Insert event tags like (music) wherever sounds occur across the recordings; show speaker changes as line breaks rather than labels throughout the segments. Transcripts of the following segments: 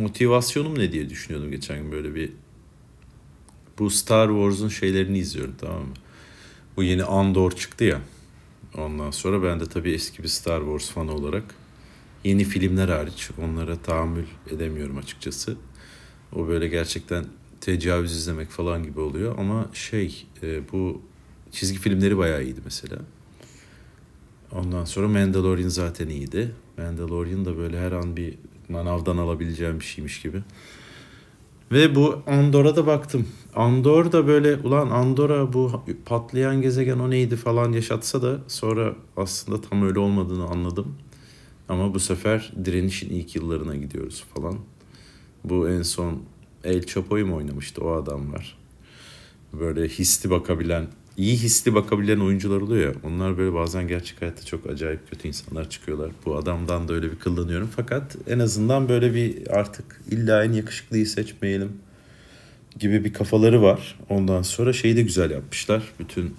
motivasyonum ne diye düşünüyordum geçen gün böyle bir bu Star Wars'un şeylerini izliyorum tamam mı? Bu yeni Andor çıktı ya. Ondan sonra ben de tabii eski bir Star Wars fanı olarak yeni filmler hariç onlara tahammül edemiyorum açıkçası. O böyle gerçekten tecavüz izlemek falan gibi oluyor ama şey e, bu çizgi filmleri bayağı iyiydi mesela. Ondan sonra Mandalorian zaten iyiydi. Mandalorian da böyle her an bir manavdan alabileceğim bir şeymiş gibi. Ve bu Andor'a da baktım. Andor da böyle ulan Andor'a bu patlayan gezegen o neydi falan yaşatsa da sonra aslında tam öyle olmadığını anladım. Ama bu sefer direnişin ilk yıllarına gidiyoruz falan. Bu en son El Chapo'yu mu oynamıştı o adam var. Böyle hisli bakabilen, iyi hisli bakabilen oyuncular oluyor ya. Onlar böyle bazen gerçek hayatta çok acayip kötü insanlar çıkıyorlar. Bu adamdan da öyle bir kullanıyorum. Fakat en azından böyle bir artık illa en yakışıklıyı seçmeyelim gibi bir kafaları var. Ondan sonra şeyi de güzel yapmışlar. Bütün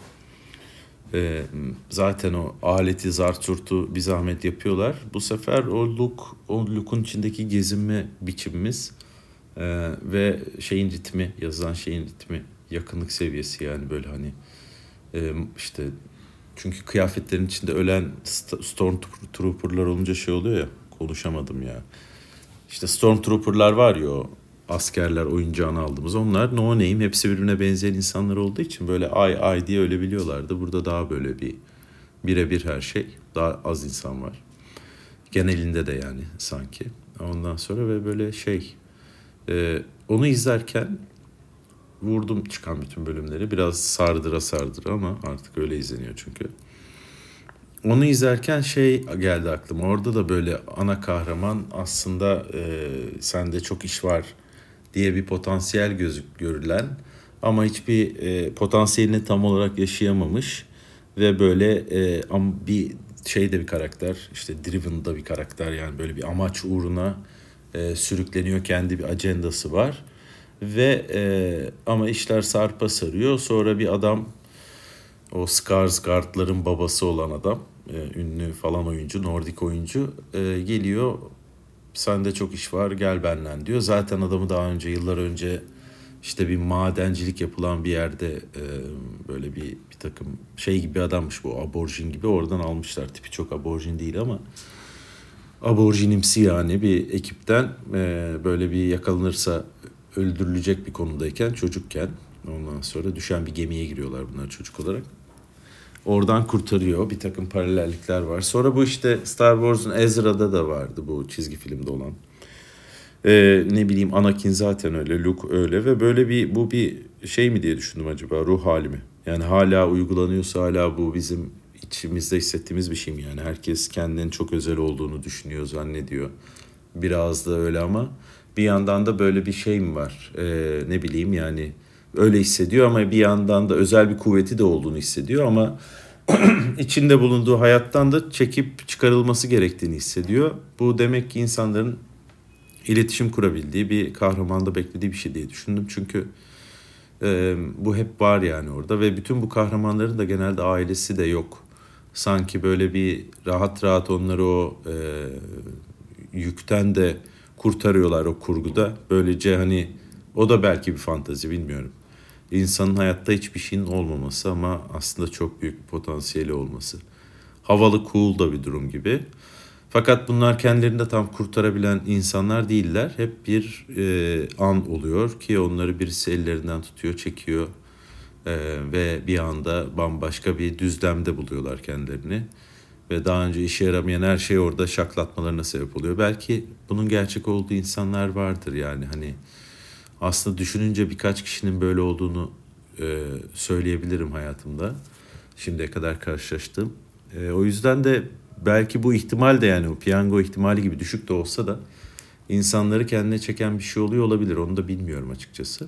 e, zaten o aleti zarturtu bir zahmet yapıyorlar. Bu sefer o look, o look'un içindeki gezinme biçimimiz e, ve şeyin ritmi, yazılan şeyin ritmi yakınlık seviyesi yani böyle hani e, işte çünkü kıyafetlerin içinde ölen Stormtrooper'lar olunca şey oluyor ya konuşamadım ya. İşte Stormtrooper'lar var ya o askerler oyuncağını aldığımız onlar no name hepsi birbirine benzeyen insanlar olduğu için böyle ay ay diye ölebiliyorlardı. Burada daha böyle bir birebir her şey. Daha az insan var. Genelinde de yani sanki. Ondan sonra ve böyle şey e, onu izlerken vurdum çıkan bütün bölümleri. Biraz sardıra sardıra ama artık öyle izleniyor çünkü. Onu izlerken şey geldi aklıma. Orada da böyle ana kahraman aslında e, sende çok iş var diye bir potansiyel gözük görülen ama hiçbir e, potansiyelini tam olarak yaşayamamış ve böyle e, bir şeyde bir karakter işte driven'da bir karakter yani böyle bir amaç uğruna e, sürükleniyor kendi bir ajandası var ve e, ama işler sarpa sarıyor sonra bir adam o Skarsgård'ların babası olan adam e, ünlü falan oyuncu Nordik oyuncu e, geliyor sende çok iş var gel benden diyor. Zaten adamı daha önce yıllar önce işte bir madencilik yapılan bir yerde e, böyle bir bir takım şey gibi adammış bu aborjin gibi oradan almışlar. Tipi çok aborjin değil ama aborjinimsi yani bir ekipten e, böyle bir yakalanırsa öldürülecek bir konudayken çocukken ondan sonra düşen bir gemiye giriyorlar bunlar çocuk olarak. Oradan kurtarıyor. Bir takım paralellikler var. Sonra bu işte Star Wars'un Ezra'da da vardı bu çizgi filmde olan. Ee, ne bileyim Anakin zaten öyle, Luke öyle ve böyle bir bu bir şey mi diye düşündüm acaba ruh hali mi? Yani hala uygulanıyorsa hala bu bizim içimizde hissettiğimiz bir şey mi yani? Herkes kendinin çok özel olduğunu düşünüyor, zannediyor. Biraz da öyle ama bir yandan da böyle bir şey mi var? Ee, ne bileyim yani öyle hissediyor ama bir yandan da özel bir kuvveti de olduğunu hissediyor ama (clears throat) içinde bulunduğu hayattan da çekip çıkarılması gerektiğini hissediyor. Bu demek ki insanların iletişim kurabildiği bir kahramanda beklediği bir şey diye düşündüm. Çünkü e, bu hep var yani orada ve bütün bu kahramanların da genelde ailesi de yok. Sanki böyle bir rahat rahat onları o e, yükten de kurtarıyorlar o kurguda. Böylece hani o da belki bir fantazi bilmiyorum insanın hayatta hiçbir şeyin olmaması ama aslında çok büyük bir potansiyeli olması. Havalı cool da bir durum gibi. Fakat bunlar kendilerini de tam kurtarabilen insanlar değiller. Hep bir e, an oluyor ki onları birisi ellerinden tutuyor, çekiyor e, ve bir anda bambaşka bir düzlemde buluyorlar kendilerini. Ve daha önce işe yaramayan her şey orada şaklatmalarına sebep oluyor. Belki bunun gerçek olduğu insanlar vardır yani hani aslında düşününce birkaç kişinin böyle olduğunu e, söyleyebilirim hayatımda. Şimdiye kadar karşılaştım. E, o yüzden de belki bu ihtimal de yani o piyango ihtimali gibi düşük de olsa da insanları kendine çeken bir şey oluyor olabilir. Onu da bilmiyorum açıkçası.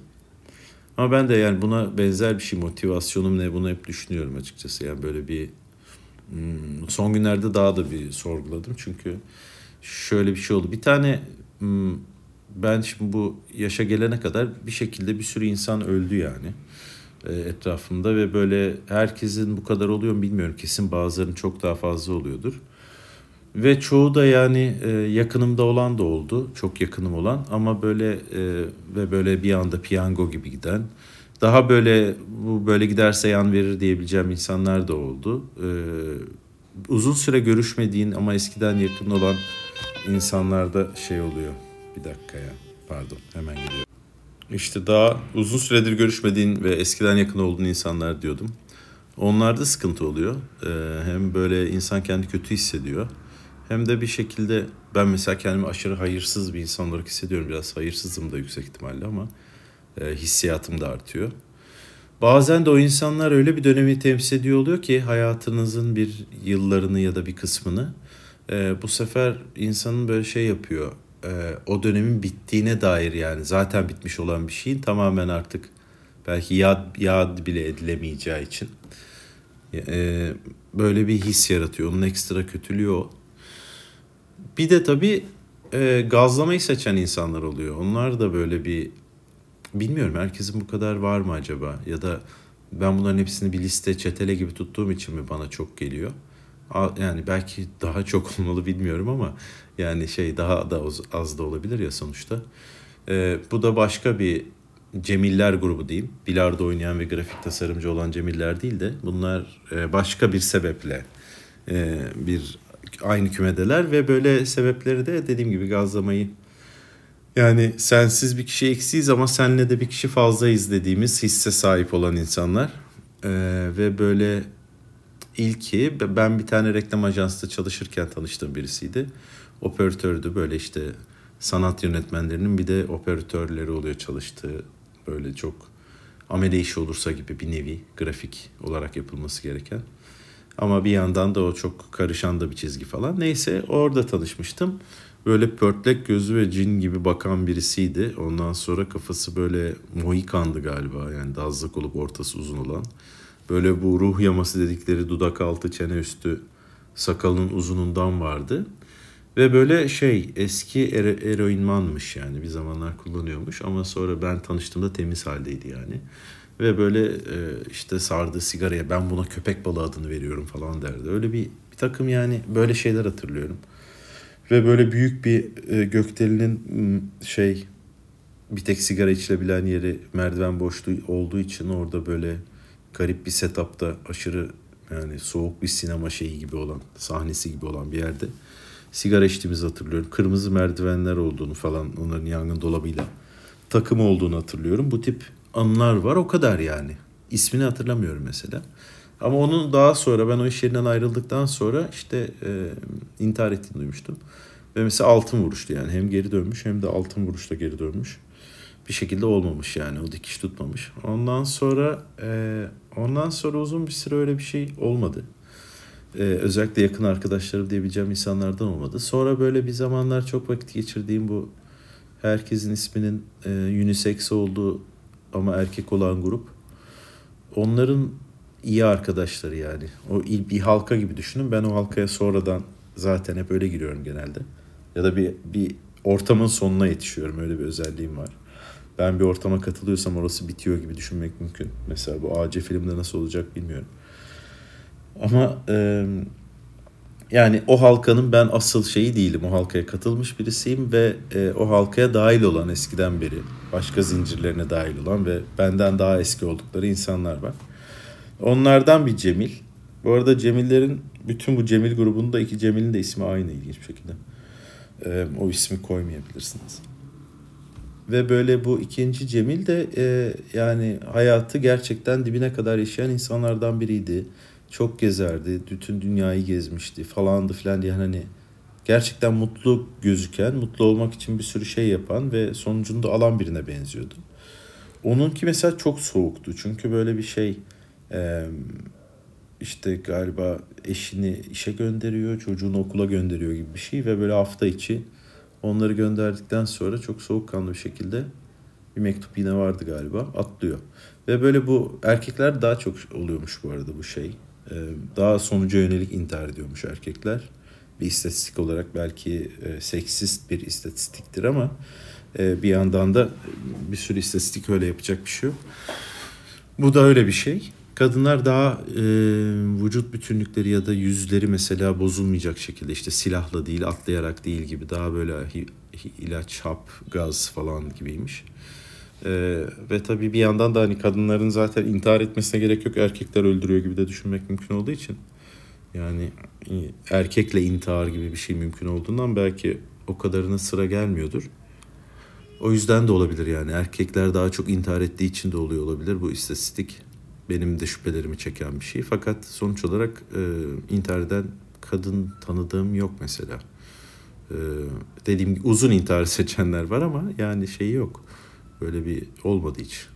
Ama ben de yani buna benzer bir şey motivasyonum ne bunu hep düşünüyorum açıkçası. Yani böyle bir son günlerde daha da bir sorguladım. Çünkü şöyle bir şey oldu. Bir tane hmm, ben şimdi bu yaşa gelene kadar bir şekilde bir sürü insan öldü yani e, etrafımda ve böyle herkesin bu kadar oluyor mu bilmiyorum. Kesin bazılarının çok daha fazla oluyordur. Ve çoğu da yani e, yakınımda olan da oldu. Çok yakınım olan ama böyle e, ve böyle bir anda piyango gibi giden. Daha böyle bu böyle giderse yan verir diyebileceğim insanlar da oldu. E, uzun süre görüşmediğin ama eskiden yakın olan insanlarda şey oluyor. Bir dakika ya pardon hemen geliyor. İşte daha uzun süredir görüşmediğin ve eskiden yakın olduğun insanlar diyordum. Onlarda sıkıntı oluyor. Ee, hem böyle insan kendi kötü hissediyor. Hem de bir şekilde ben mesela kendimi aşırı hayırsız bir insan olarak hissediyorum. Biraz hayırsızım da yüksek ihtimalle ama e, hissiyatım da artıyor. Bazen de o insanlar öyle bir dönemi temsil ediyor oluyor ki hayatınızın bir yıllarını ya da bir kısmını e, bu sefer insanın böyle şey yapıyor. E, o dönemin bittiğine dair yani zaten bitmiş olan bir şeyin tamamen artık belki yad, yad bile edilemeyeceği için e, böyle bir his yaratıyor. Onun ekstra kötülüğü o. Bir de tabii e, gazlamayı seçen insanlar oluyor. Onlar da böyle bir bilmiyorum herkesin bu kadar var mı acaba? Ya da ben bunların hepsini bir liste çetele gibi tuttuğum için mi bana çok geliyor? Yani belki daha çok (laughs) olmalı bilmiyorum ama yani şey daha da az da olabilir ya sonuçta. Ee, bu da başka bir Cemiller grubu diyeyim. Bilardo oynayan ve grafik tasarımcı olan Cemiller değil de bunlar e, başka bir sebeple e, bir aynı kümedeler ve böyle sebepleri de dediğim gibi gazlamayı yani sensiz bir kişi eksiyiz ama senle de bir kişi fazlayız dediğimiz hisse sahip olan insanlar. Ee, ve böyle ilki ben bir tane reklam ajansında çalışırken tanıştığım birisiydi. Operatördü böyle işte sanat yönetmenlerinin bir de operatörleri oluyor çalıştığı böyle çok amele işi olursa gibi bir nevi grafik olarak yapılması gereken. Ama bir yandan da o çok karışan da bir çizgi falan. Neyse orada tanışmıştım. Böyle pörtlek gözü ve cin gibi bakan birisiydi. Ondan sonra kafası böyle mohikandı galiba. Yani dazlık olup ortası uzun olan. Böyle bu ruh yaması dedikleri dudak altı çene üstü sakalının uzunundan vardı. Ve böyle şey eski ero- eroinmanmış yani bir zamanlar kullanıyormuş ama sonra ben tanıştığımda temiz haldeydi yani. Ve böyle e, işte sardığı sigaraya ben buna köpek balığı adını veriyorum falan derdi. Öyle bir, bir takım yani böyle şeyler hatırlıyorum. Ve böyle büyük bir e, gökdelinin şey bir tek sigara içilebilen yeri merdiven boşluğu olduğu için orada böyle garip bir setupta aşırı yani soğuk bir sinema şeyi gibi olan sahnesi gibi olan bir yerde sigara içtiğimizi hatırlıyorum. Kırmızı merdivenler olduğunu falan onların yangın dolabıyla takım olduğunu hatırlıyorum. Bu tip anılar var o kadar yani. İsmini hatırlamıyorum mesela. Ama onun daha sonra ben o iş yerinden ayrıldıktan sonra işte e, intihar ettiğini duymuştum. Ve mesela altın vuruştu yani. Hem geri dönmüş hem de altın vuruşta geri dönmüş. Bir şekilde olmamış yani. O dikiş tutmamış. Ondan sonra e, ondan sonra uzun bir süre öyle bir şey olmadı. E, özellikle yakın arkadaşlarım diyebileceğim insanlardan olmadı. Sonra böyle bir zamanlar çok vakit geçirdiğim bu herkesin isminin e, unisex olduğu ama erkek olan grup. Onların iyi arkadaşları yani. O bir halka gibi düşünün. Ben o halkaya sonradan zaten hep öyle giriyorum genelde. Ya da bir, bir ortamın sonuna yetişiyorum. Öyle bir özelliğim var. Ben bir ortama katılıyorsam orası bitiyor gibi düşünmek mümkün. Mesela bu AC filmde nasıl olacak bilmiyorum. Ama e, yani o halkanın ben asıl şeyi değilim. O halkaya katılmış birisiyim ve e, o halkaya dahil olan eskiden beri başka zincirlerine dahil olan ve benden daha eski oldukları insanlar var. Onlardan bir Cemil. Bu arada Cemillerin bütün bu Cemil grubunda iki Cemil'in de ismi aynı ilginç bir şekilde. E, o ismi koymayabilirsiniz. Ve böyle bu ikinci Cemil de e, yani hayatı gerçekten dibine kadar yaşayan insanlardan biriydi. Çok gezerdi, bütün dünyayı gezmişti falandı filan diye hani gerçekten mutlu gözüken, mutlu olmak için bir sürü şey yapan ve sonucunda alan birine benziyordu. Onunki mesela çok soğuktu çünkü böyle bir şey e, işte galiba eşini işe gönderiyor, çocuğunu okula gönderiyor gibi bir şey ve böyle hafta içi onları gönderdikten sonra çok soğukkanlı bir şekilde bir mektup yine vardı galiba atlıyor. Ve böyle bu erkekler daha çok oluyormuş bu arada bu şey. Ee, daha sonuca yönelik intihar ediyormuş erkekler. Bir istatistik olarak belki e, seksist bir istatistiktir ama e, bir yandan da bir sürü istatistik öyle yapacak bir şey yok. Bu da öyle bir şey. Kadınlar daha e, vücut bütünlükleri ya da yüzleri mesela bozulmayacak şekilde işte silahla değil atlayarak değil gibi daha böyle hi, hi, ilaç, hap, gaz falan gibiymiş. E, ve tabii bir yandan da hani kadınların zaten intihar etmesine gerek yok erkekler öldürüyor gibi de düşünmek mümkün olduğu için. Yani erkekle intihar gibi bir şey mümkün olduğundan belki o kadarına sıra gelmiyordur. O yüzden de olabilir yani erkekler daha çok intihar ettiği için de oluyor olabilir bu istatistik benim de şüphelerimi çeken bir şey. Fakat sonuç olarak e, intihar eden kadın tanıdığım yok mesela. E, dediğim gibi uzun intihar seçenler var ama yani şeyi yok. Böyle bir olmadı hiç.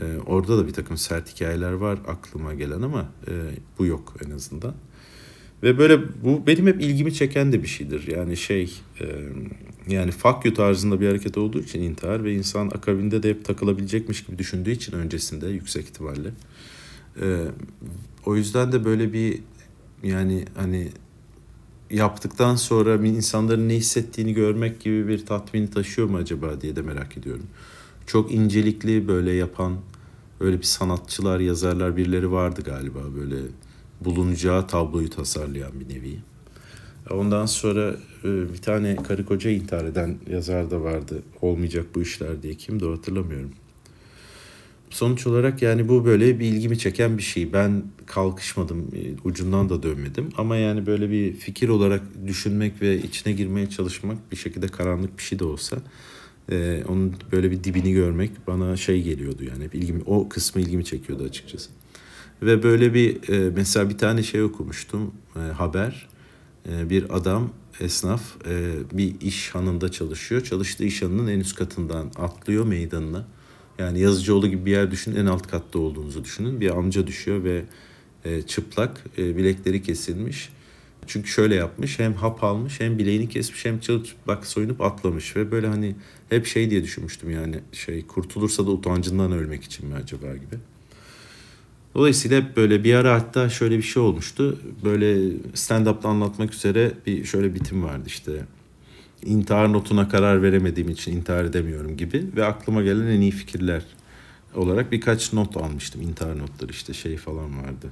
E, orada da bir takım sert hikayeler var aklıma gelen ama e, bu yok en azından. Ve böyle bu benim hep ilgimi çeken de bir şeydir. Yani şey e, yani fuck you tarzında bir hareket olduğu için intihar ve insan akabinde de hep takılabilecekmiş gibi düşündüğü için öncesinde yüksek ihtimalle. E, o yüzden de böyle bir yani hani yaptıktan sonra insanların ne hissettiğini görmek gibi bir tatmini taşıyor mu acaba diye de merak ediyorum. Çok incelikli böyle yapan öyle bir sanatçılar, yazarlar birileri vardı galiba böyle bulunacağı tabloyu tasarlayan bir nevi. Ondan sonra e, bir tane karı koca intihar eden yazar da vardı. Olmayacak bu işler diye. Kimdi hatırlamıyorum. Sonuç olarak yani bu böyle bir ilgimi çeken bir şey. Ben kalkışmadım, e, ucundan da dönmedim. Ama yani böyle bir fikir olarak düşünmek ve içine girmeye çalışmak bir şekilde karanlık bir şey de olsa e, onun böyle bir dibini görmek bana şey geliyordu yani. ilgimi, o kısmı ilgimi çekiyordu açıkçası. Ve böyle bir e, mesela bir tane şey okumuştum e, haber. E, bir adam esnaf bir iş hanında çalışıyor. Çalıştığı iş hanının en üst katından atlıyor meydanına. Yani Yazıcıoğlu gibi bir yer düşünün en alt katta olduğunuzu düşünün. Bir amca düşüyor ve çıplak bilekleri kesilmiş. Çünkü şöyle yapmış hem hap almış hem bileğini kesmiş hem çıplak soyunup atlamış. Ve böyle hani hep şey diye düşünmüştüm yani şey kurtulursa da utancından ölmek için mi acaba gibi. Dolayısıyla hep böyle bir ara hatta şöyle bir şey olmuştu. Böyle stand-up'ta anlatmak üzere bir şöyle bitim vardı işte. İntihar notuna karar veremediğim için intihar edemiyorum gibi. Ve aklıma gelen en iyi fikirler olarak birkaç not almıştım. İntihar notları işte şey falan vardı.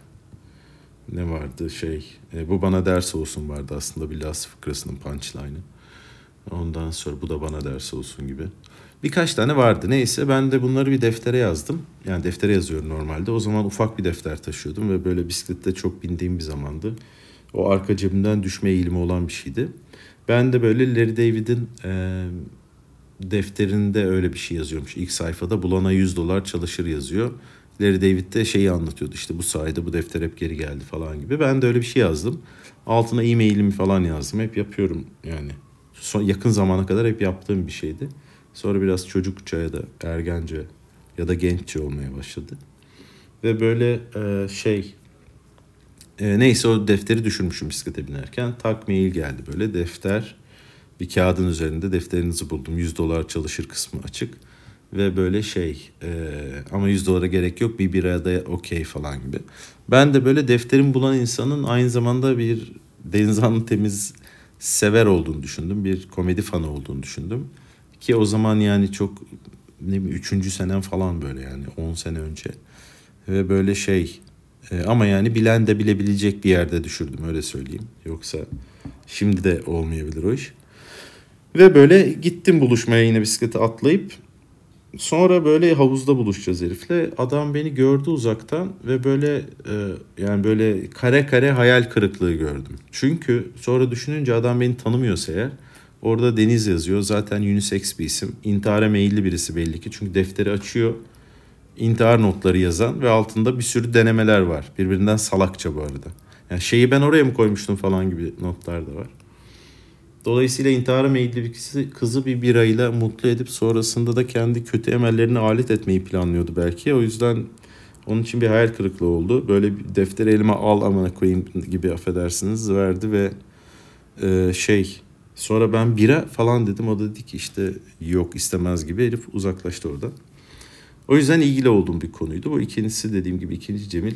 Ne vardı şey. E, bu bana ders olsun vardı aslında bir Las fıkrasının punchline'ı. Ondan sonra bu da bana ders olsun gibi. Birkaç tane vardı. Neyse ben de bunları bir deftere yazdım. Yani deftere yazıyorum normalde. O zaman ufak bir defter taşıyordum ve böyle bisiklette çok bindiğim bir zamandı. O arka cebimden düşme eğilimi olan bir şeydi. Ben de böyle Larry David'in e, defterinde öyle bir şey yazıyormuş. İlk sayfada bulana 100 dolar çalışır yazıyor. Larry David de şeyi anlatıyordu işte bu sayede bu defter hep geri geldi falan gibi. Ben de öyle bir şey yazdım. Altına e-mailimi falan yazdım. Hep yapıyorum yani. Son, yakın zamana kadar hep yaptığım bir şeydi. Sonra biraz çocukça ya da ergence ya da genççe olmaya başladı. Ve böyle e, şey e, neyse o defteri düşürmüşüm bisiklete binerken. Tak mail geldi böyle defter bir kağıdın üzerinde defterinizi buldum. 100 dolar çalışır kısmı açık. Ve böyle şey e, ama 100 dolara gerek yok bir birada okey falan gibi. Ben de böyle defterimi bulan insanın aynı zamanda bir Denizhanlı Temiz sever olduğunu düşündüm. Bir komedi fanı olduğunu düşündüm. Ki o zaman yani çok ne bileyim üçüncü senem falan böyle yani 10 sene önce. Ve böyle şey e, ama yani bilen de bilebilecek bir yerde düşürdüm öyle söyleyeyim. Yoksa şimdi de olmayabilir o iş. Ve böyle gittim buluşmaya yine bisiklete atlayıp sonra böyle havuzda buluşacağız herifle. Adam beni gördü uzaktan ve böyle e, yani böyle kare kare hayal kırıklığı gördüm. Çünkü sonra düşününce adam beni tanımıyorsa eğer Orada Deniz yazıyor. Zaten unisex bir isim. İntihara meyilli birisi belli ki. Çünkü defteri açıyor. İntihar notları yazan ve altında bir sürü denemeler var. Birbirinden salakça bu arada. Yani şeyi ben oraya mı koymuştum falan gibi notlar da var. Dolayısıyla intihara meyilli bir kızı, bir birayla mutlu edip sonrasında da kendi kötü emellerini alet etmeyi planlıyordu belki. O yüzden onun için bir hayal kırıklığı oldu. Böyle bir defteri elime al amına koyayım gibi affedersiniz verdi ve e, şey Sonra ben bira falan dedim. O da dedi ki işte yok istemez gibi. Herif uzaklaştı orada. O yüzden ilgili olduğum bir konuydu. Bu ikincisi dediğim gibi ikinci Cemil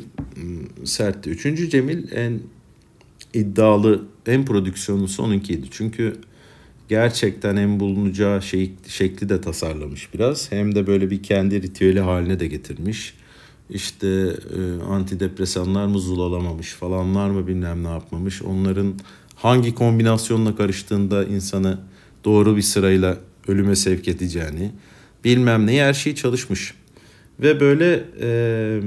sertti. Üçüncü Cemil en iddialı, en prodüksiyonlusu onunkiydi. Çünkü gerçekten hem bulunacağı şey, şekli de tasarlamış biraz. Hem de böyle bir kendi ritüeli haline de getirmiş. işte antidepresanlar mı zulalamamış falanlar mı bilmem ne yapmamış. Onların hangi kombinasyonla karıştığında insanı doğru bir sırayla ölüme sevk edeceğini bilmem ne her şey çalışmış. Ve böyle e,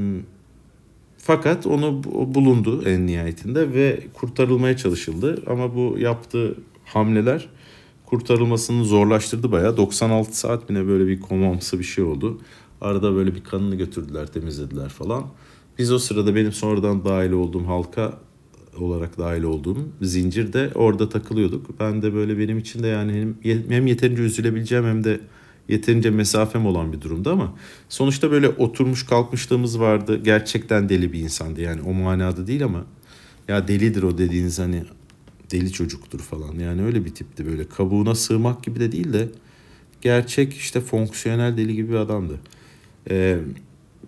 fakat onu bulundu en nihayetinde ve kurtarılmaya çalışıldı. Ama bu yaptığı hamleler kurtarılmasını zorlaştırdı bayağı. 96 saat bile böyle bir komamsı bir şey oldu. Arada böyle bir kanını götürdüler, temizlediler falan. Biz o sırada benim sonradan dahil olduğum halka olarak dahil olduğum zincirde orada takılıyorduk. Ben de böyle benim için de yani hem yeterince üzülebileceğim hem de yeterince mesafem olan bir durumda ama sonuçta böyle oturmuş kalkmışlığımız vardı. Gerçekten deli bir insandı yani o manada değil ama ya delidir o dediğiniz hani deli çocuktur falan. Yani öyle bir tipti böyle kabuğuna sığmak gibi de değil de gerçek işte fonksiyonel deli gibi bir adamdı. Ee,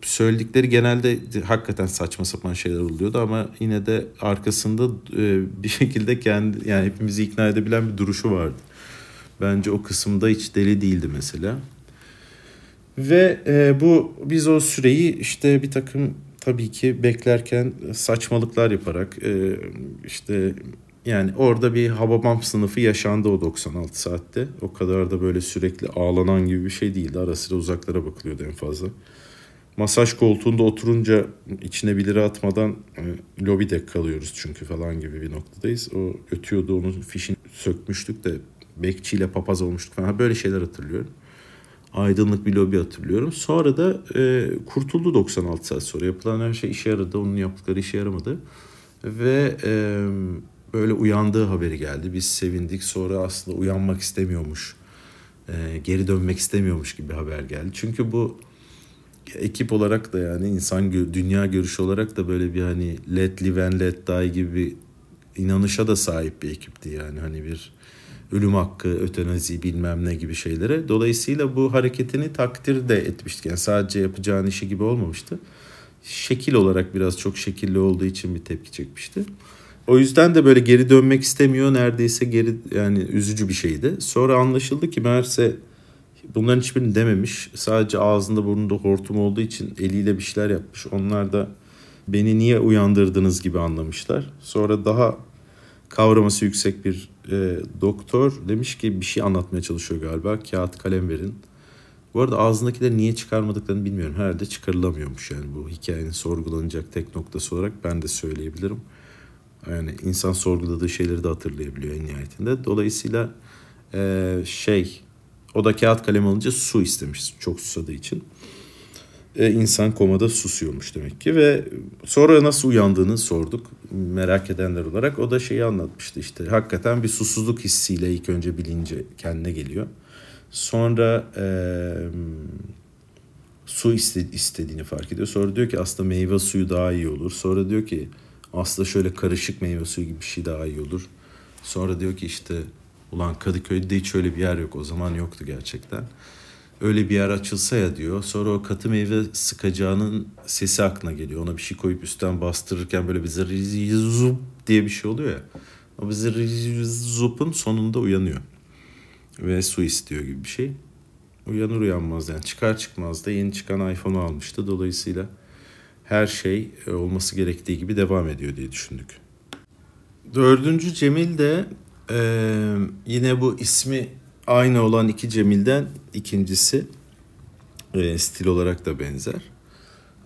söyledikleri genelde hakikaten saçma sapan şeyler oluyordu ama yine de arkasında e, bir şekilde kendi yani hepimizi ikna edebilen bir duruşu vardı. Bence o kısımda hiç deli değildi mesela. Ve e, bu biz o süreyi işte bir takım tabii ki beklerken saçmalıklar yaparak e, işte yani orada bir Hababam sınıfı yaşandı o 96 saatte. O kadar da böyle sürekli ağlanan gibi bir şey değildi. Ara sıra uzaklara bakılıyordu en fazla. Masaj koltuğunda oturunca içine bir lira atmadan e, lobide kalıyoruz çünkü falan gibi bir noktadayız. O ötüyordu onun fişini sökmüştük de bekçiyle papaz olmuştuk falan böyle şeyler hatırlıyorum. Aydınlık bir lobi hatırlıyorum. Sonra da e, kurtuldu 96 saat sonra. Yapılan her şey işe yaradı. Onun yaptıkları işe yaramadı. Ve e, böyle uyandığı haberi geldi. Biz sevindik. Sonra aslında uyanmak istemiyormuş. E, geri dönmek istemiyormuş gibi haber geldi. Çünkü bu ekip olarak da yani insan dünya görüşü olarak da böyle bir hani let live and let die gibi inanışa da sahip bir ekipti yani hani bir ölüm hakkı, ötenazi bilmem ne gibi şeylere. Dolayısıyla bu hareketini takdir de etmiştik. Yani sadece yapacağın işi gibi olmamıştı. Şekil olarak biraz çok şekilli olduğu için bir tepki çekmişti. O yüzden de böyle geri dönmek istemiyor. Neredeyse geri yani üzücü bir şeydi. Sonra anlaşıldı ki meğerse bunların hiçbirini dememiş. Sadece ağzında burnunda hortum olduğu için eliyle bir şeyler yapmış. Onlar da beni niye uyandırdınız gibi anlamışlar. Sonra daha kavraması yüksek bir e, doktor demiş ki bir şey anlatmaya çalışıyor galiba. Kağıt kalem verin. Bu arada ağzındakileri niye çıkarmadıklarını bilmiyorum. Herhalde çıkarılamıyormuş yani bu hikayenin sorgulanacak tek noktası olarak ben de söyleyebilirim. Yani insan sorguladığı şeyleri de hatırlayabiliyor en nihayetinde. Dolayısıyla e, şey o da kağıt kalem alınca su istemiş çok susadığı için. E, insan komada susuyormuş demek ki ve sonra nasıl uyandığını sorduk merak edenler olarak. O da şeyi anlatmıştı işte hakikaten bir susuzluk hissiyle ilk önce bilince kendine geliyor. Sonra e, su istediğini fark ediyor. Sonra diyor ki aslında meyve suyu daha iyi olur. Sonra diyor ki aslında şöyle karışık meyve suyu gibi bir şey daha iyi olur. Sonra diyor ki işte ulan Kadıköy'de hiç öyle bir yer yok. O zaman yoktu gerçekten öyle bir yer açılsa ya diyor. Sonra o katı meyve sıkacağının sesi aklına geliyor. Ona bir şey koyup üstten bastırırken böyle bir zırzup diye bir şey oluyor ya. O bir zırzupun sonunda uyanıyor. Ve su istiyor gibi bir şey. Uyanır uyanmaz yani çıkar çıkmaz da yeni çıkan iPhone'u almıştı. Dolayısıyla her şey e, olması gerektiği gibi devam ediyor diye düşündük. Dördüncü Cemil de e, yine bu ismi aynı olan iki Cemil'den ikincisi e, stil olarak da benzer.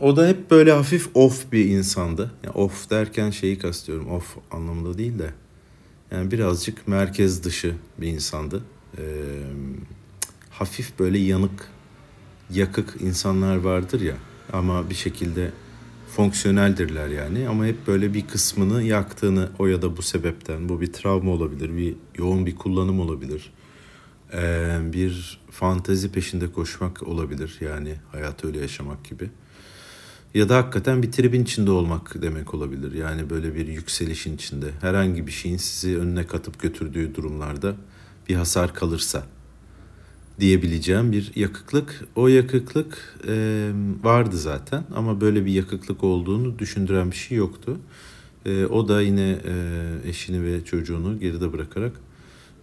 O da hep böyle hafif off bir insandı. Yani off derken şeyi kastediyorum. Off anlamında değil de. Yani birazcık merkez dışı bir insandı. E, hafif böyle yanık, yakık insanlar vardır ya. Ama bir şekilde fonksiyoneldirler yani. Ama hep böyle bir kısmını yaktığını o ya da bu sebepten. Bu bir travma olabilir, bir yoğun bir kullanım olabilir ee, bir fantezi peşinde koşmak olabilir. Yani hayatı öyle yaşamak gibi. Ya da hakikaten bir tribin içinde olmak demek olabilir. Yani böyle bir yükselişin içinde. Herhangi bir şeyin sizi önüne katıp götürdüğü durumlarda bir hasar kalırsa diyebileceğim bir yakıklık. O yakıklık e, vardı zaten ama böyle bir yakıklık olduğunu düşündüren bir şey yoktu. E, o da yine e, eşini ve çocuğunu geride bırakarak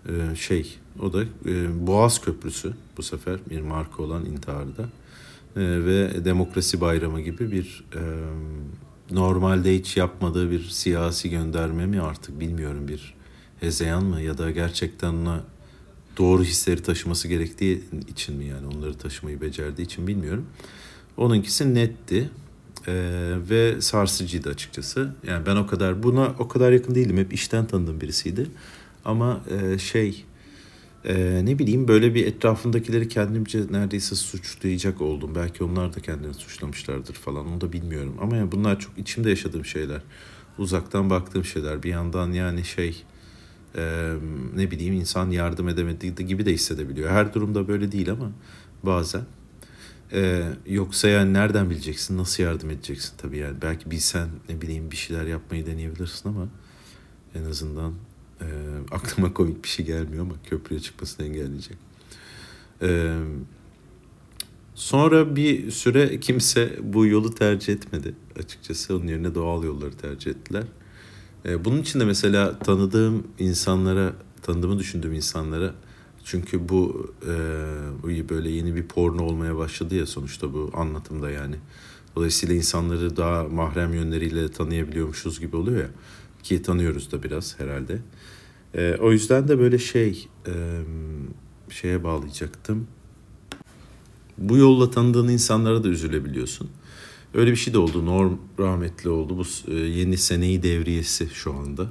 e, şey o da e, Boğaz Köprüsü bu sefer bir marka olan intiharda. e, ve demokrasi bayramı gibi bir e, normalde hiç yapmadığı bir siyasi gönderme mi artık bilmiyorum bir hezeyan mı ya da gerçekten ona doğru hisleri taşıması gerektiği için mi yani onları taşımayı becerdiği için bilmiyorum. Onunkisi netti ee, ve sarsıcıydı açıkçası. Yani ben o kadar buna o kadar yakın değilim. Hep işten tanıdığım birisiydi. Ama e, şey e, ne bileyim böyle bir etrafındakileri kendimce neredeyse suçlayacak oldum. Belki onlar da kendini suçlamışlardır falan onu da bilmiyorum. Ama yani bunlar çok içimde yaşadığım şeyler. Uzaktan baktığım şeyler. Bir yandan yani şey e, ne bileyim insan yardım edemediği gibi de hissedebiliyor. Her durumda böyle değil ama bazen. Ee, yoksa yani nereden bileceksin, nasıl yardım edeceksin tabii yani. Belki bilsen ne bileyim bir şeyler yapmayı deneyebilirsin ama en azından e, (laughs) aklıma komik bir şey gelmiyor ama köprüye çıkmasını engelleyecek. Ee, sonra bir süre kimse bu yolu tercih etmedi açıkçası. Onun yerine doğal yolları tercih ettiler. Ee, bunun için de mesela tanıdığım insanlara, tanıdığımı düşündüğüm insanlara çünkü bu, e, bu böyle yeni bir porno olmaya başladı ya sonuçta bu anlatımda yani. Dolayısıyla insanları daha mahrem yönleriyle tanıyabiliyormuşuz gibi oluyor ya. Ki tanıyoruz da biraz herhalde. E, o yüzden de böyle şey e, şeye bağlayacaktım. Bu yolla tanıdığın insanlara da üzülebiliyorsun. Öyle bir şey de oldu. Norm rahmetli oldu. Bu e, yeni seneyi devriyesi şu anda.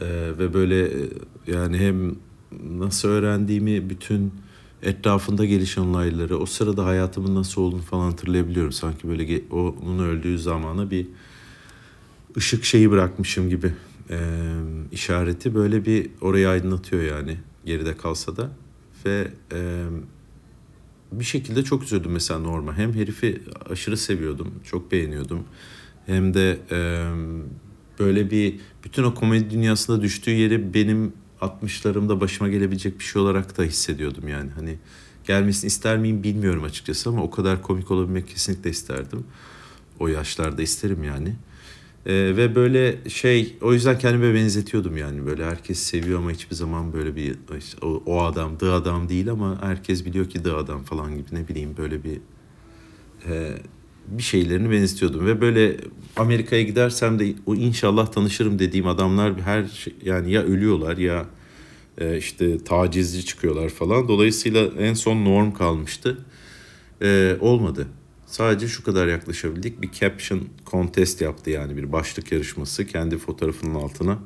E, ve böyle e, yani hem nasıl öğrendiğimi bütün etrafında gelişen olayları, o sırada hayatımın nasıl olduğunu falan hatırlayabiliyorum. Sanki böyle onun öldüğü zamana bir ışık şeyi bırakmışım gibi işareti böyle bir orayı aydınlatıyor yani geride kalsa da ve bir şekilde çok üzüldüm mesela Norma. Hem herifi aşırı seviyordum, çok beğeniyordum. Hem de e, böyle bir bütün o komedi dünyasında düştüğü yeri benim 60'larımda başıma gelebilecek bir şey olarak da hissediyordum yani. Hani gelmesini ister miyim bilmiyorum açıkçası ama o kadar komik olabilmek kesinlikle isterdim. O yaşlarda isterim yani. Ee, ve böyle şey o yüzden kendime benzetiyordum yani böyle herkes seviyor ama hiçbir zaman böyle bir o, o adam dı adam değil ama herkes biliyor ki dı adam falan gibi ne bileyim böyle bir e, bir şeylerini benzetiyordum ve böyle Amerika'ya gidersem de o inşallah tanışırım dediğim adamlar her şey, yani ya ölüyorlar ya e, işte tacizci çıkıyorlar falan. Dolayısıyla en son norm kalmıştı. E, olmadı. Sadece şu kadar yaklaşabildik. Bir caption contest yaptı yani bir başlık yarışması kendi fotoğrafının altına.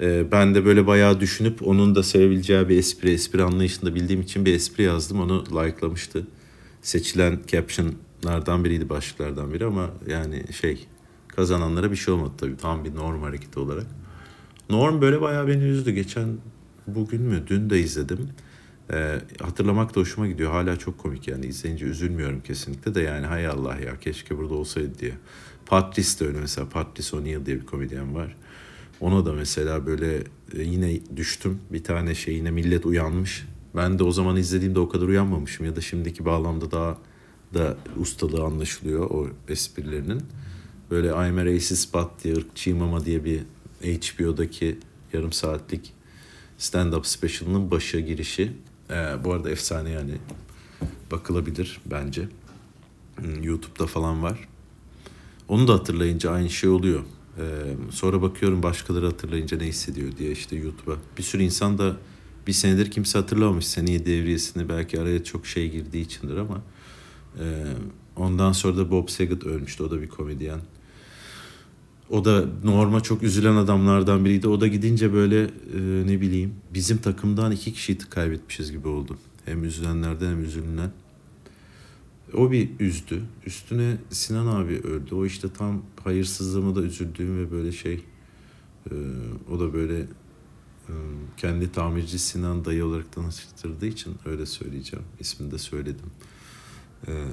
E, ben de böyle bayağı düşünüp onun da sevebileceği bir espri, espri anlayışında bildiğim için bir espri yazdım. Onu like'lamıştı. Seçilen caption lardan biriydi başlıklardan biri ama yani şey kazananlara bir şey olmadı tabii tam bir norm hareketi olarak. Norm böyle bayağı beni üzdü. Geçen bugün mü dün de izledim. Ee, hatırlamak da hoşuma gidiyor. Hala çok komik yani izleyince üzülmüyorum kesinlikle de yani hay Allah ya keşke burada olsaydı diye. Patrice de öyle mesela Patrice O'Neill diye bir komedyen var. Ona da mesela böyle e, yine düştüm. Bir tane şey yine millet uyanmış. Ben de o zaman izlediğimde o kadar uyanmamışım ya da şimdiki bağlamda daha da ustalığı anlaşılıyor o esprilerinin. Böyle I'm a racist but diye ırkçıyım ama diye bir HBO'daki yarım saatlik stand-up special'ının başı girişi. Ee, bu arada efsane yani bakılabilir bence. Hmm, YouTube'da falan var. Onu da hatırlayınca aynı şey oluyor. Ee, sonra bakıyorum başkaları hatırlayınca ne hissediyor diye işte YouTube'a. Bir sürü insan da bir senedir kimse hatırlamamış seneyi devriyesini belki araya çok şey girdiği içindir ama ee, ondan sonra da Bob Saget ölmüştü. O da bir komedyen. O da norma çok üzülen adamlardan biriydi. O da gidince böyle e, ne bileyim bizim takımdan iki kişiyi kaybetmişiz gibi oldu. Hem üzülenlerden hem üzülünen. O bir üzdü. Üstüne Sinan abi öldü. O işte tam hayırsızlığıma da üzüldüğüm ve böyle şey e, o da böyle e, kendi tamirci Sinan dayı olarak tanıştırdığı için öyle söyleyeceğim. İsmini de söyledim. Ee,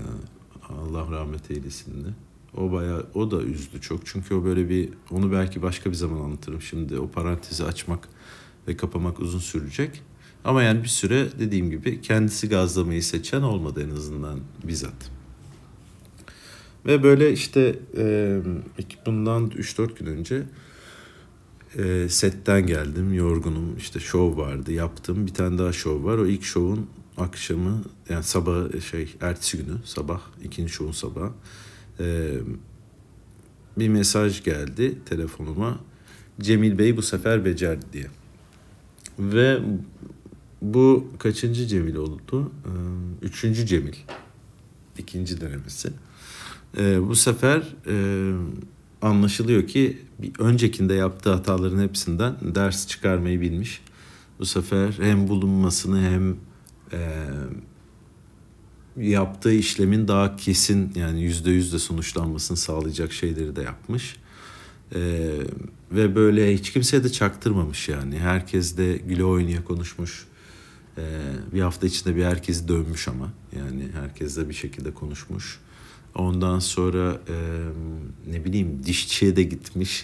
Allah rahmet eylesin de. O baya o da üzdü çok. Çünkü o böyle bir onu belki başka bir zaman anlatırım. Şimdi o parantezi açmak ve kapamak uzun sürecek. Ama yani bir süre dediğim gibi kendisi gazlamayı seçen olmadı en azından bizzat. Ve böyle işte e, bundan 3-4 gün önce e, setten geldim yorgunum işte şov vardı yaptım bir tane daha şov var o ilk şovun akşamı yani sabah şey ertesi günü sabah ikinci şovun sabah e, bir mesaj geldi telefonuma. Cemil Bey bu sefer becerdi diye. Ve bu kaçıncı Cemil oldu? Ee, üçüncü Cemil. İkinci denemesi. Ee, bu sefer e, anlaşılıyor ki bir öncekinde yaptığı hataların hepsinden ders çıkarmayı bilmiş. Bu sefer hem bulunmasını hem e, yaptığı işlemin daha kesin yani yüzde yüzde sonuçlanmasını sağlayacak şeyleri de yapmış. Ee, ve böyle hiç kimseye de çaktırmamış yani. Herkes de güle oynaya konuşmuş. Ee, bir hafta içinde bir herkesi dönmüş ama. Yani herkes de bir şekilde konuşmuş. Ondan sonra e, ne bileyim dişçiye de gitmiş.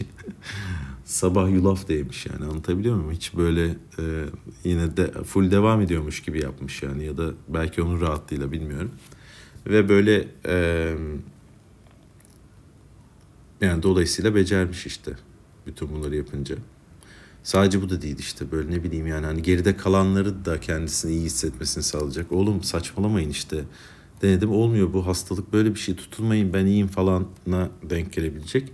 (laughs) Sabah yulaf değmiş yani anlatabiliyor muyum? Hiç böyle e, yine de full devam ediyormuş gibi yapmış yani ya da belki onun rahatlığıyla bilmiyorum. Ve böyle e, yani dolayısıyla becermiş işte bütün bunları yapınca. Sadece bu da değil işte böyle ne bileyim yani hani geride kalanları da kendisini iyi hissetmesini sağlayacak. Oğlum saçmalamayın işte denedim olmuyor bu hastalık böyle bir şey tutulmayın ben iyiyim falana denk gelebilecek.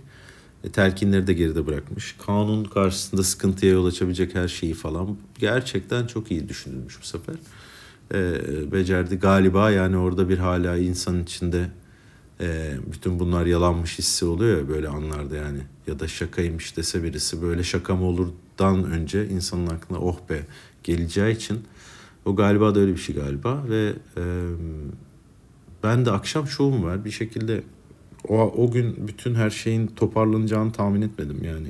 E, telkinleri de geride bırakmış. Kanun karşısında sıkıntıya yol açabilecek her şeyi falan gerçekten çok iyi düşünülmüş bu sefer. E, becerdi galiba yani orada bir hala insanın içinde e, bütün bunlar yalanmış hissi oluyor ya böyle anlarda yani. Ya da şakaymış dese birisi böyle şaka mı olurdan önce insanın aklına oh be geleceği için o galiba da öyle bir şey galiba ve e, ben de akşam şovum var bir şekilde o, o gün bütün her şeyin toparlanacağını tahmin etmedim yani.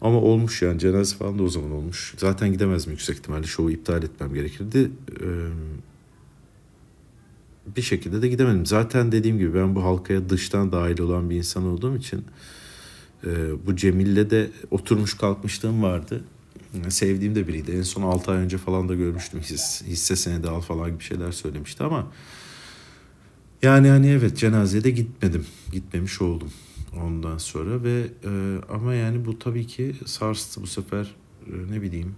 Ama olmuş yani cenaze falan da o zaman olmuş. Zaten gidemezdim yüksek ihtimalle şovu iptal etmem gerekirdi. Ee, bir şekilde de gidemedim. Zaten dediğim gibi ben bu halkaya dıştan dahil olan bir insan olduğum için e, bu Cemil'le de oturmuş kalkmışlığım vardı. Sevdiğim de biriydi. En son 6 ay önce falan da görmüştüm. Hisse, hisse senedi al falan gibi şeyler söylemişti ama yani hani evet cenazeye de gitmedim. Gitmemiş oldum ondan sonra ve e, ama yani bu tabii ki sarstı bu sefer e, ne bileyim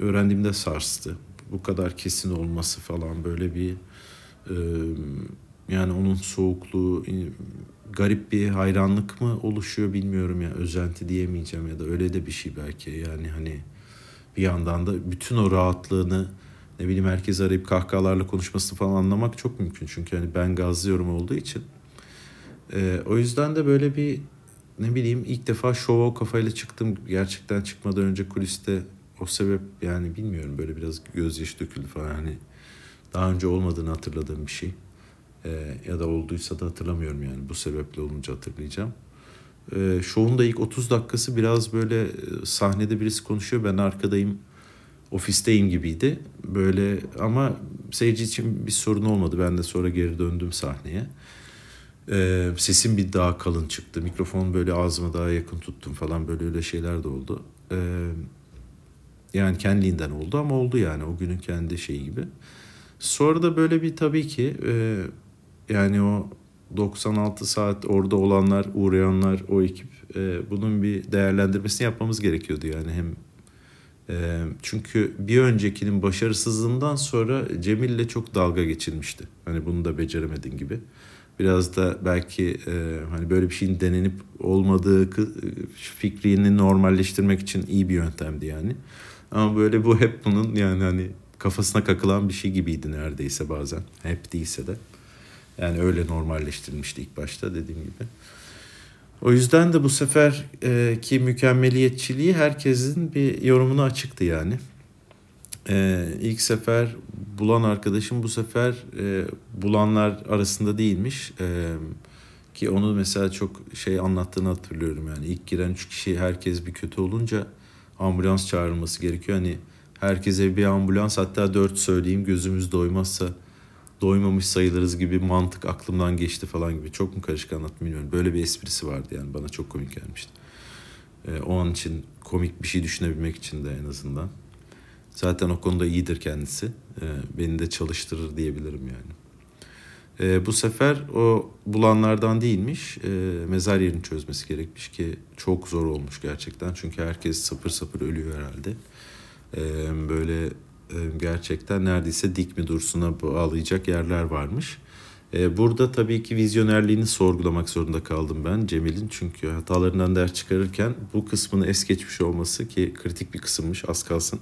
öğrendiğimde sarstı. Bu kadar kesin olması falan böyle bir e, yani onun soğukluğu garip bir hayranlık mı oluşuyor bilmiyorum ya özenti diyemeyeceğim ya da öyle de bir şey belki yani hani bir yandan da bütün o rahatlığını ne bileyim herkes arayıp kahkahalarla konuşmasını falan anlamak çok mümkün. Çünkü hani ben gazlıyorum olduğu için. Ee, o yüzden de böyle bir ne bileyim ilk defa şova o kafayla çıktım. Gerçekten çıkmadan önce kuliste o sebep yani bilmiyorum böyle biraz gözyaşı döküldü falan. Hani daha önce olmadığını hatırladığım bir şey. Ee, ya da olduysa da hatırlamıyorum yani bu sebeple olunca hatırlayacağım. Ee, şovun da ilk 30 dakikası biraz böyle e, sahnede birisi konuşuyor ben arkadayım ofisteyim gibiydi. Böyle ama seyirci için bir sorun olmadı. Ben de sonra geri döndüm sahneye. Ee, sesim bir daha kalın çıktı. Mikrofonu böyle ağzıma daha yakın tuttum falan böyle öyle şeyler de oldu. Ee, yani kendiliğinden oldu ama oldu yani o günün kendi şeyi gibi. Sonra da böyle bir tabii ki e, yani o 96 saat orada olanlar, uğrayanlar, o ekip e, bunun bir değerlendirmesini yapmamız gerekiyordu yani hem çünkü bir öncekinin başarısızlığından sonra Cemil'le çok dalga geçilmişti. Hani bunu da beceremedin gibi. Biraz da belki e, hani böyle bir şeyin denenip olmadığı fikrini normalleştirmek için iyi bir yöntemdi yani. Ama böyle bu hep bunun yani hani kafasına kakılan bir şey gibiydi neredeyse bazen. Hep değilse de. Yani öyle normalleştirilmişti ilk başta dediğim gibi. O yüzden de bu sefer e, ki mükemmeliyetçiliği herkesin bir yorumuna açıktı yani. E, ilk sefer bulan arkadaşım bu sefer e, bulanlar arasında değilmiş. E, ki onu mesela çok şey anlattığını hatırlıyorum yani. ilk giren üç kişi herkes bir kötü olunca ambulans çağrılması gerekiyor. Hani herkese bir ambulans hatta dört söyleyeyim gözümüz doymazsa doymamış sayılırız gibi mantık aklımdan geçti falan gibi. Çok mu karışık anlattım bilmiyorum. Böyle bir esprisi vardı yani bana çok komik gelmişti. Ee, o an için komik bir şey düşünebilmek için de en azından. Zaten o konuda iyidir kendisi. Ee, beni de çalıştırır diyebilirim yani. Ee, bu sefer o bulanlardan değilmiş. Ee, mezar yerini çözmesi gerekmiş ki çok zor olmuş gerçekten. Çünkü herkes sapır sapır ölüyor herhalde. Ee, böyle e, gerçekten neredeyse dik mi dursuna bağlayacak yerler varmış. E, burada tabii ki vizyonerliğini sorgulamak zorunda kaldım ben Cemil'in. Çünkü hatalarından ders çıkarırken bu kısmını es geçmiş olması ki kritik bir kısımmış az kalsın.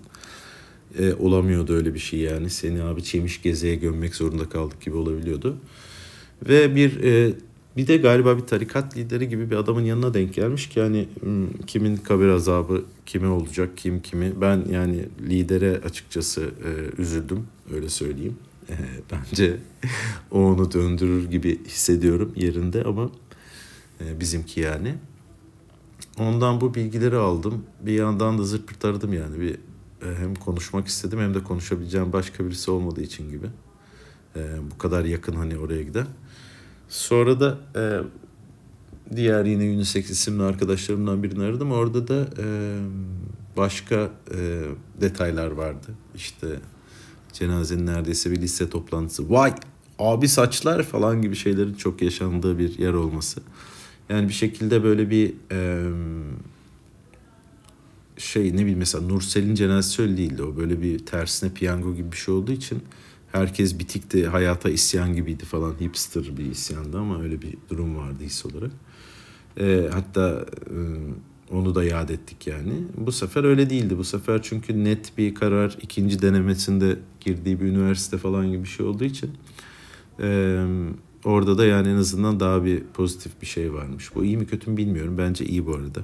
E, olamıyordu öyle bir şey yani. Seni abi çemiş gezeye gömmek zorunda kaldık gibi olabiliyordu. Ve bir e, bir de galiba bir tarikat lideri gibi bir adamın yanına denk gelmiş ki yani kimin kabir azabı kime olacak kim kimi. Ben yani lidere açıkçası e, üzüldüm öyle söyleyeyim. E, (laughs) bence o onu döndürür gibi hissediyorum yerinde ama e, bizimki yani. Ondan bu bilgileri aldım. Bir yandan da zırt aradım yani. Bir e, hem konuşmak istedim hem de konuşabileceğim başka birisi olmadığı için gibi. E, bu kadar yakın hani oraya giden. Sonra da e, diğer yine unisex isimli arkadaşlarımdan birini aradım. Orada da e, başka e, detaylar vardı. İşte cenazenin neredeyse bir liste toplantısı. Vay abi saçlar falan gibi şeylerin çok yaşandığı bir yer olması. Yani bir şekilde böyle bir e, şey ne bileyim mesela Nursel'in cenazesi öyle değildi. O böyle bir tersine piyango gibi bir şey olduğu için herkes bitikti, hayata isyan gibiydi falan. Hipster bir isyandı ama öyle bir durum vardı his olarak. E, hatta e, onu da yad ettik yani. Bu sefer öyle değildi. Bu sefer çünkü net bir karar ikinci denemesinde girdiği bir üniversite falan gibi bir şey olduğu için e, orada da yani en azından daha bir pozitif bir şey varmış. Bu iyi mi kötü mü bilmiyorum. Bence iyi bu arada.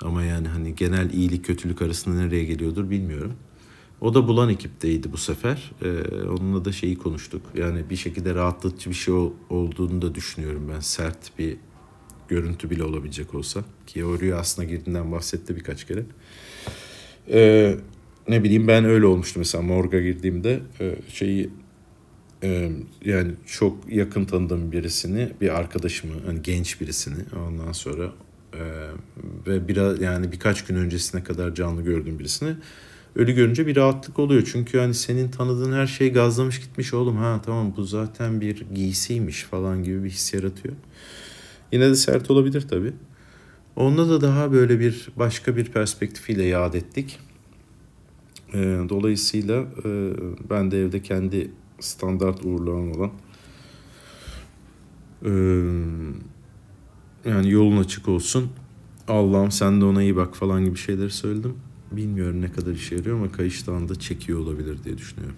Ama yani hani genel iyilik kötülük arasında nereye geliyordur bilmiyorum. O da bulan ekipteydi bu sefer. Ee, onunla da şeyi konuştuk. Yani bir şekilde rahatlatıcı bir şey olduğunu da düşünüyorum ben. Sert bir görüntü bile olabilecek olsa. Ki o rüyasına girdiğinden bahsetti birkaç kere. Ee, ne bileyim ben öyle olmuştu mesela morga girdiğimde e, şeyi e, yani çok yakın tanıdığım birisini bir arkadaşımı hani genç birisini ondan sonra e, ve biraz yani birkaç gün öncesine kadar canlı gördüğüm birisini ölü görünce bir rahatlık oluyor. Çünkü hani senin tanıdığın her şey gazlamış gitmiş oğlum ha tamam bu zaten bir giysiymiş falan gibi bir his yaratıyor. Yine de sert olabilir tabii. Onda da daha böyle bir başka bir perspektifiyle yad ettik. E, dolayısıyla e, ben de evde kendi standart uğurlamam olan e, yani yolun açık olsun. Allah'ım sen de ona iyi bak falan gibi şeyleri söyledim. Bilmiyorum ne kadar işe yarıyor ama kayış da çekiyor olabilir diye düşünüyorum.